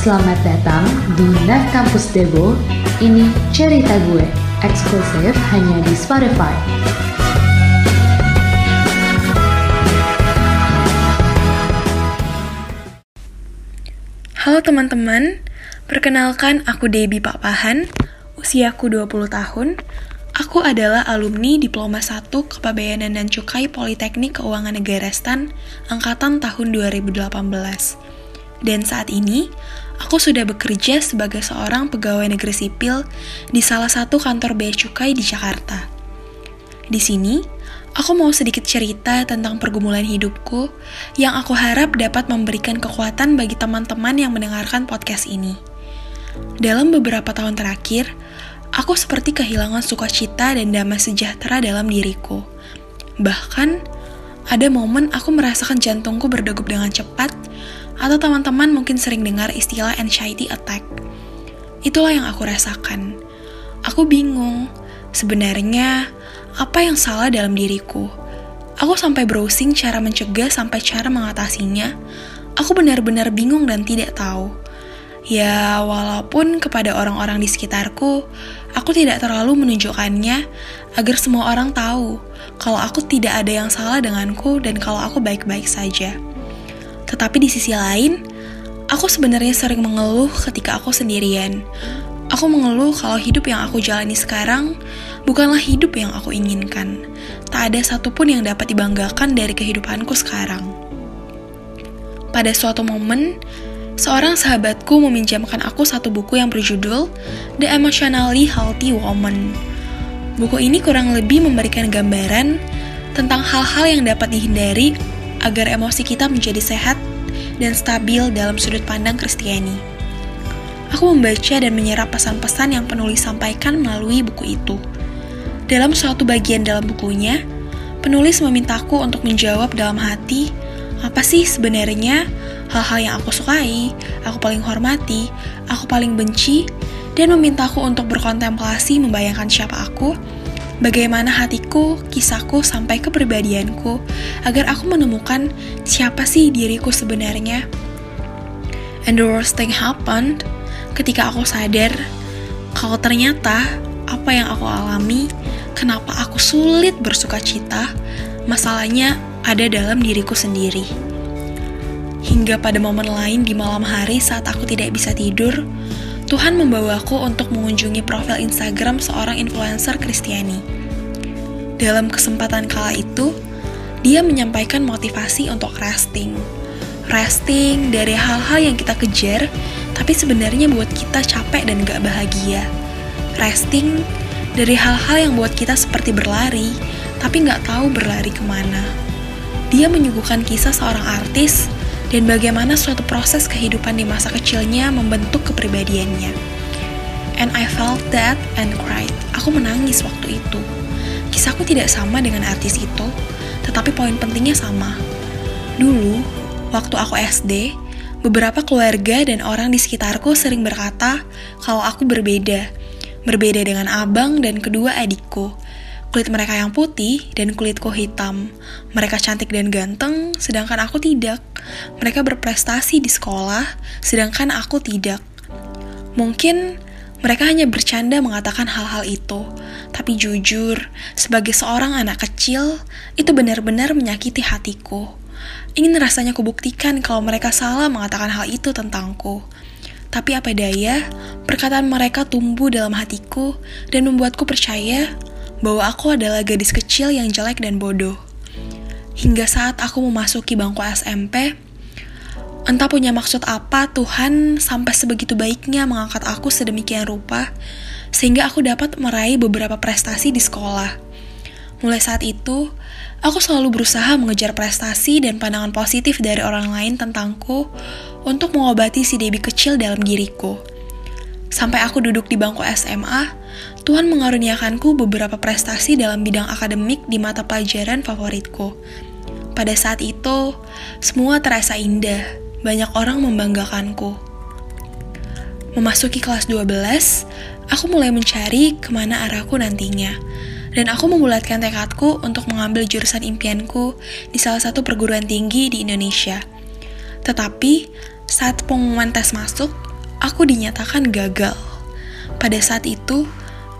selamat datang di Net Campus Debo. Ini cerita gue, eksklusif hanya di Spotify. Halo teman-teman, perkenalkan aku Debbie Pak Pahan, usiaku 20 tahun. Aku adalah alumni Diploma 1 Kepabeanan dan Cukai Politeknik Keuangan Negara Stan angkatan tahun 2018. Dan saat ini, aku sudah bekerja sebagai seorang pegawai negeri sipil di salah satu kantor bea cukai di Jakarta. Di sini, aku mau sedikit cerita tentang pergumulan hidupku yang aku harap dapat memberikan kekuatan bagi teman-teman yang mendengarkan podcast ini. Dalam beberapa tahun terakhir, aku seperti kehilangan sukacita dan damai sejahtera dalam diriku. Bahkan, ada momen aku merasakan jantungku berdegup dengan cepat atau teman-teman mungkin sering dengar istilah anxiety attack. Itulah yang aku rasakan. Aku bingung, sebenarnya apa yang salah dalam diriku? Aku sampai browsing cara mencegah sampai cara mengatasinya. Aku benar-benar bingung dan tidak tahu. Ya, walaupun kepada orang-orang di sekitarku, aku tidak terlalu menunjukkannya agar semua orang tahu kalau aku tidak ada yang salah denganku dan kalau aku baik-baik saja. Tetapi di sisi lain, aku sebenarnya sering mengeluh ketika aku sendirian. Aku mengeluh kalau hidup yang aku jalani sekarang bukanlah hidup yang aku inginkan. Tak ada satupun yang dapat dibanggakan dari kehidupanku sekarang. Pada suatu momen, seorang sahabatku meminjamkan aku satu buku yang berjudul The Emotionally Healthy Woman. Buku ini kurang lebih memberikan gambaran tentang hal-hal yang dapat dihindari agar emosi kita menjadi sehat dan stabil dalam sudut pandang Kristiani. Aku membaca dan menyerap pesan-pesan yang penulis sampaikan melalui buku itu. Dalam suatu bagian dalam bukunya, penulis memintaku untuk menjawab dalam hati, apa sih sebenarnya hal-hal yang aku sukai, aku paling hormati, aku paling benci, dan memintaku untuk berkontemplasi membayangkan siapa aku, bagaimana hatiku, kisahku, sampai kepribadianku, agar aku menemukan siapa sih diriku sebenarnya. And the worst thing happened ketika aku sadar kalau ternyata apa yang aku alami, kenapa aku sulit bersuka cita, masalahnya ada dalam diriku sendiri. Hingga pada momen lain di malam hari saat aku tidak bisa tidur, Tuhan membawaku untuk mengunjungi profil Instagram seorang influencer Kristiani. Dalam kesempatan kala itu, dia menyampaikan motivasi untuk resting. Resting dari hal-hal yang kita kejar, tapi sebenarnya buat kita capek dan gak bahagia. Resting dari hal-hal yang buat kita seperti berlari, tapi gak tahu berlari ke mana. Dia menyuguhkan kisah seorang artis dan bagaimana suatu proses kehidupan di masa kecilnya membentuk kepribadiannya. And I felt that and cried. Aku menangis waktu itu. Kisahku tidak sama dengan artis itu, tetapi poin pentingnya sama. Dulu, waktu aku SD, beberapa keluarga dan orang di sekitarku sering berkata kalau aku berbeda. Berbeda dengan abang dan kedua adikku Kulit mereka yang putih dan kulitku hitam. Mereka cantik dan ganteng, sedangkan aku tidak. Mereka berprestasi di sekolah, sedangkan aku tidak. Mungkin mereka hanya bercanda mengatakan hal-hal itu, tapi jujur, sebagai seorang anak kecil, itu benar-benar menyakiti hatiku. Ingin rasanya kubuktikan kalau mereka salah mengatakan hal itu tentangku. Tapi apa daya, perkataan mereka tumbuh dalam hatiku dan membuatku percaya bahwa aku adalah gadis kecil yang jelek dan bodoh. Hingga saat aku memasuki bangku SMP, entah punya maksud apa Tuhan sampai sebegitu baiknya mengangkat aku sedemikian rupa, sehingga aku dapat meraih beberapa prestasi di sekolah. Mulai saat itu, aku selalu berusaha mengejar prestasi dan pandangan positif dari orang lain tentangku untuk mengobati si Debbie kecil dalam diriku. Sampai aku duduk di bangku SMA, Tuhan mengaruniakanku beberapa prestasi dalam bidang akademik di mata pelajaran favoritku. Pada saat itu, semua terasa indah, banyak orang membanggakanku. Memasuki kelas 12, aku mulai mencari ke mana arahku nantinya. Dan aku membulatkan tekadku untuk mengambil jurusan impianku di salah satu perguruan tinggi di Indonesia. Tetapi, saat pengumuman tes masuk, aku dinyatakan gagal. Pada saat itu,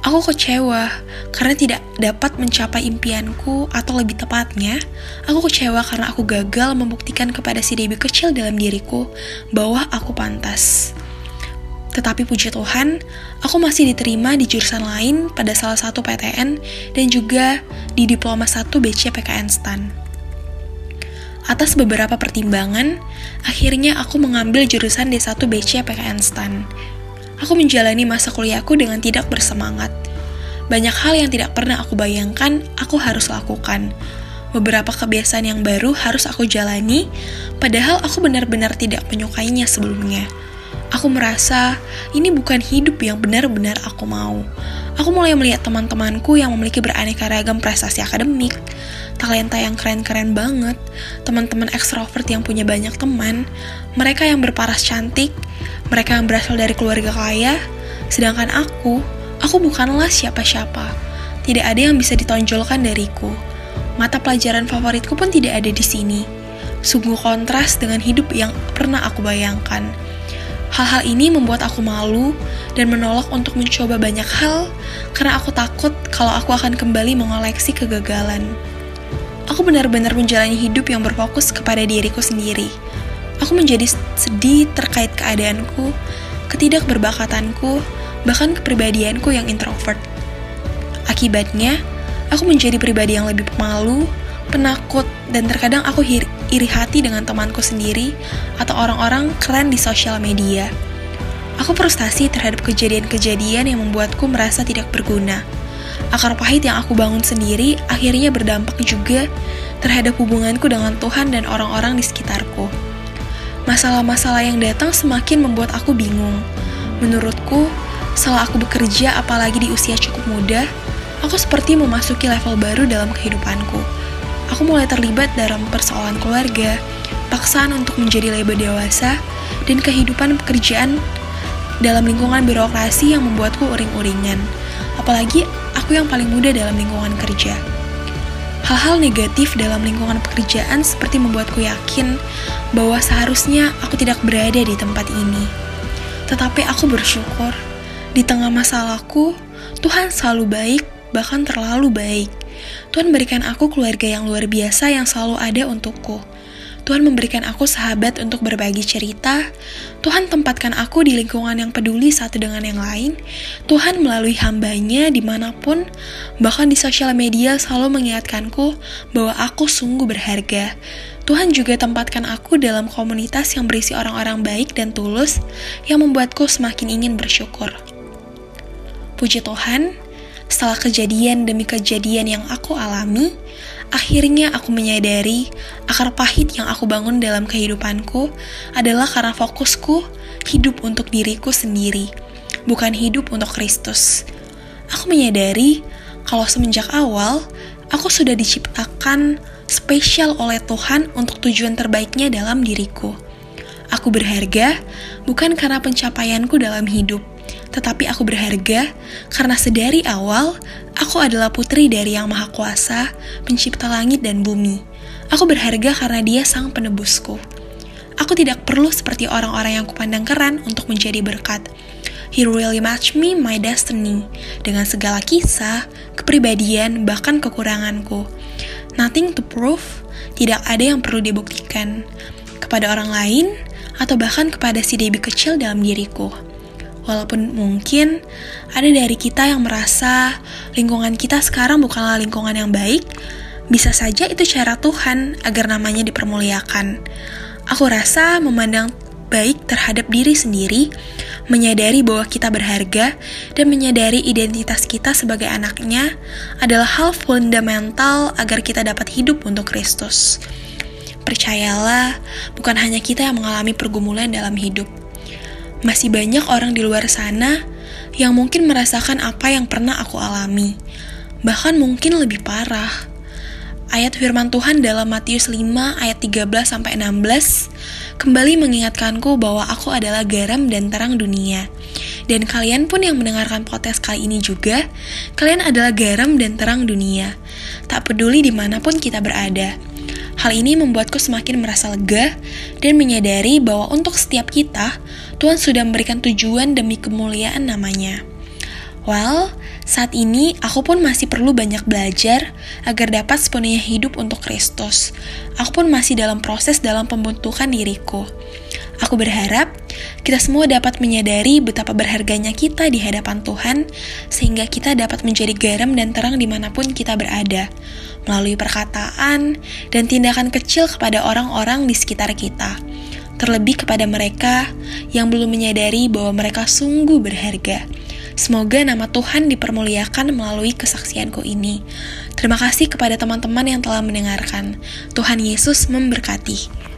aku kecewa karena tidak dapat mencapai impianku atau lebih tepatnya, aku kecewa karena aku gagal membuktikan kepada si Debbie kecil dalam diriku bahwa aku pantas. Tetapi puji Tuhan, aku masih diterima di jurusan lain pada salah satu PTN dan juga di Diploma 1 BC PKN STAN. Atas beberapa pertimbangan, akhirnya aku mengambil jurusan D1 BC PKN STAN. Aku menjalani masa kuliahku dengan tidak bersemangat. Banyak hal yang tidak pernah aku bayangkan aku harus lakukan. Beberapa kebiasaan yang baru harus aku jalani, padahal aku benar-benar tidak menyukainya sebelumnya. Aku merasa ini bukan hidup yang benar-benar aku mau. Aku mulai melihat teman-temanku yang memiliki beraneka ragam prestasi akademik, talenta yang keren-keren banget, teman-teman ekstrovert yang punya banyak teman, mereka yang berparas cantik, mereka yang berasal dari keluarga kaya, sedangkan aku, aku bukanlah siapa-siapa. Tidak ada yang bisa ditonjolkan dariku. Mata pelajaran favoritku pun tidak ada di sini. Sungguh kontras dengan hidup yang pernah aku bayangkan. Hal-hal ini membuat aku malu dan menolak untuk mencoba banyak hal karena aku takut kalau aku akan kembali mengoleksi kegagalan. Aku benar-benar menjalani hidup yang berfokus kepada diriku sendiri. Aku menjadi sedih terkait keadaanku, ketidakberbakatanku, bahkan kepribadianku yang introvert. Akibatnya, aku menjadi pribadi yang lebih pemalu, penakut, dan terkadang aku iri hati dengan temanku sendiri atau orang-orang keren di sosial media. Aku frustasi terhadap kejadian-kejadian yang membuatku merasa tidak berguna. Akar pahit yang aku bangun sendiri akhirnya berdampak juga terhadap hubunganku dengan Tuhan dan orang-orang di sekitarku. Masalah-masalah yang datang semakin membuat aku bingung. Menurutku, setelah aku bekerja apalagi di usia cukup muda, aku seperti memasuki level baru dalam kehidupanku aku mulai terlibat dalam persoalan keluarga, paksaan untuk menjadi lebih dewasa, dan kehidupan pekerjaan dalam lingkungan birokrasi yang membuatku uring-uringan. Apalagi aku yang paling muda dalam lingkungan kerja. Hal-hal negatif dalam lingkungan pekerjaan seperti membuatku yakin bahwa seharusnya aku tidak berada di tempat ini. Tetapi aku bersyukur, di tengah masalahku, Tuhan selalu baik, bahkan terlalu baik. Tuhan berikan aku keluarga yang luar biasa yang selalu ada untukku. Tuhan memberikan aku sahabat untuk berbagi cerita. Tuhan tempatkan aku di lingkungan yang peduli satu dengan yang lain. Tuhan melalui hambanya di mana pun, bahkan di sosial media selalu mengingatkanku bahwa aku sungguh berharga. Tuhan juga tempatkan aku dalam komunitas yang berisi orang-orang baik dan tulus yang membuatku semakin ingin bersyukur. Puji Tuhan, setelah kejadian demi kejadian yang aku alami, akhirnya aku menyadari akar pahit yang aku bangun dalam kehidupanku adalah karena fokusku hidup untuk diriku sendiri, bukan hidup untuk Kristus. Aku menyadari kalau semenjak awal aku sudah diciptakan spesial oleh Tuhan untuk tujuan terbaiknya dalam diriku. Aku berharga bukan karena pencapaianku dalam hidup, tetapi aku berharga karena sedari awal aku adalah putri dari Yang Maha Kuasa, Pencipta langit dan bumi. Aku berharga karena Dia sang penebusku. Aku tidak perlu seperti orang-orang yang kupandang keren untuk menjadi berkat. He really match me my destiny dengan segala kisah, kepribadian, bahkan kekuranganku. Nothing to prove, tidak ada yang perlu dibuktikan kepada orang lain atau bahkan kepada si Debbie kecil dalam diriku. Walaupun mungkin ada dari kita yang merasa lingkungan kita sekarang bukanlah lingkungan yang baik, bisa saja itu cara Tuhan agar namanya dipermuliakan. Aku rasa memandang baik terhadap diri sendiri, menyadari bahwa kita berharga, dan menyadari identitas kita sebagai anaknya adalah hal fundamental agar kita dapat hidup untuk Kristus. Percayalah, bukan hanya kita yang mengalami pergumulan dalam hidup, masih banyak orang di luar sana yang mungkin merasakan apa yang pernah aku alami, bahkan mungkin lebih parah. Ayat firman Tuhan dalam Matius 5 ayat 13 sampai 16 kembali mengingatkanku bahwa aku adalah garam dan terang dunia. Dan kalian pun yang mendengarkan podcast kali ini juga, kalian adalah garam dan terang dunia. Tak peduli di mana pun kita berada. Hal ini membuatku semakin merasa lega dan menyadari bahwa untuk setiap kita, Tuhan sudah memberikan tujuan demi kemuliaan namanya. Well, saat ini aku pun masih perlu banyak belajar agar dapat sepenuhnya hidup untuk Kristus. Aku pun masih dalam proses dalam pembentukan diriku. Aku berharap kita semua dapat menyadari betapa berharganya kita di hadapan Tuhan, sehingga kita dapat menjadi garam dan terang di mana pun kita berada, melalui perkataan dan tindakan kecil kepada orang-orang di sekitar kita, terlebih kepada mereka yang belum menyadari bahwa mereka sungguh berharga. Semoga nama Tuhan dipermuliakan melalui kesaksianku ini. Terima kasih kepada teman-teman yang telah mendengarkan. Tuhan Yesus memberkati.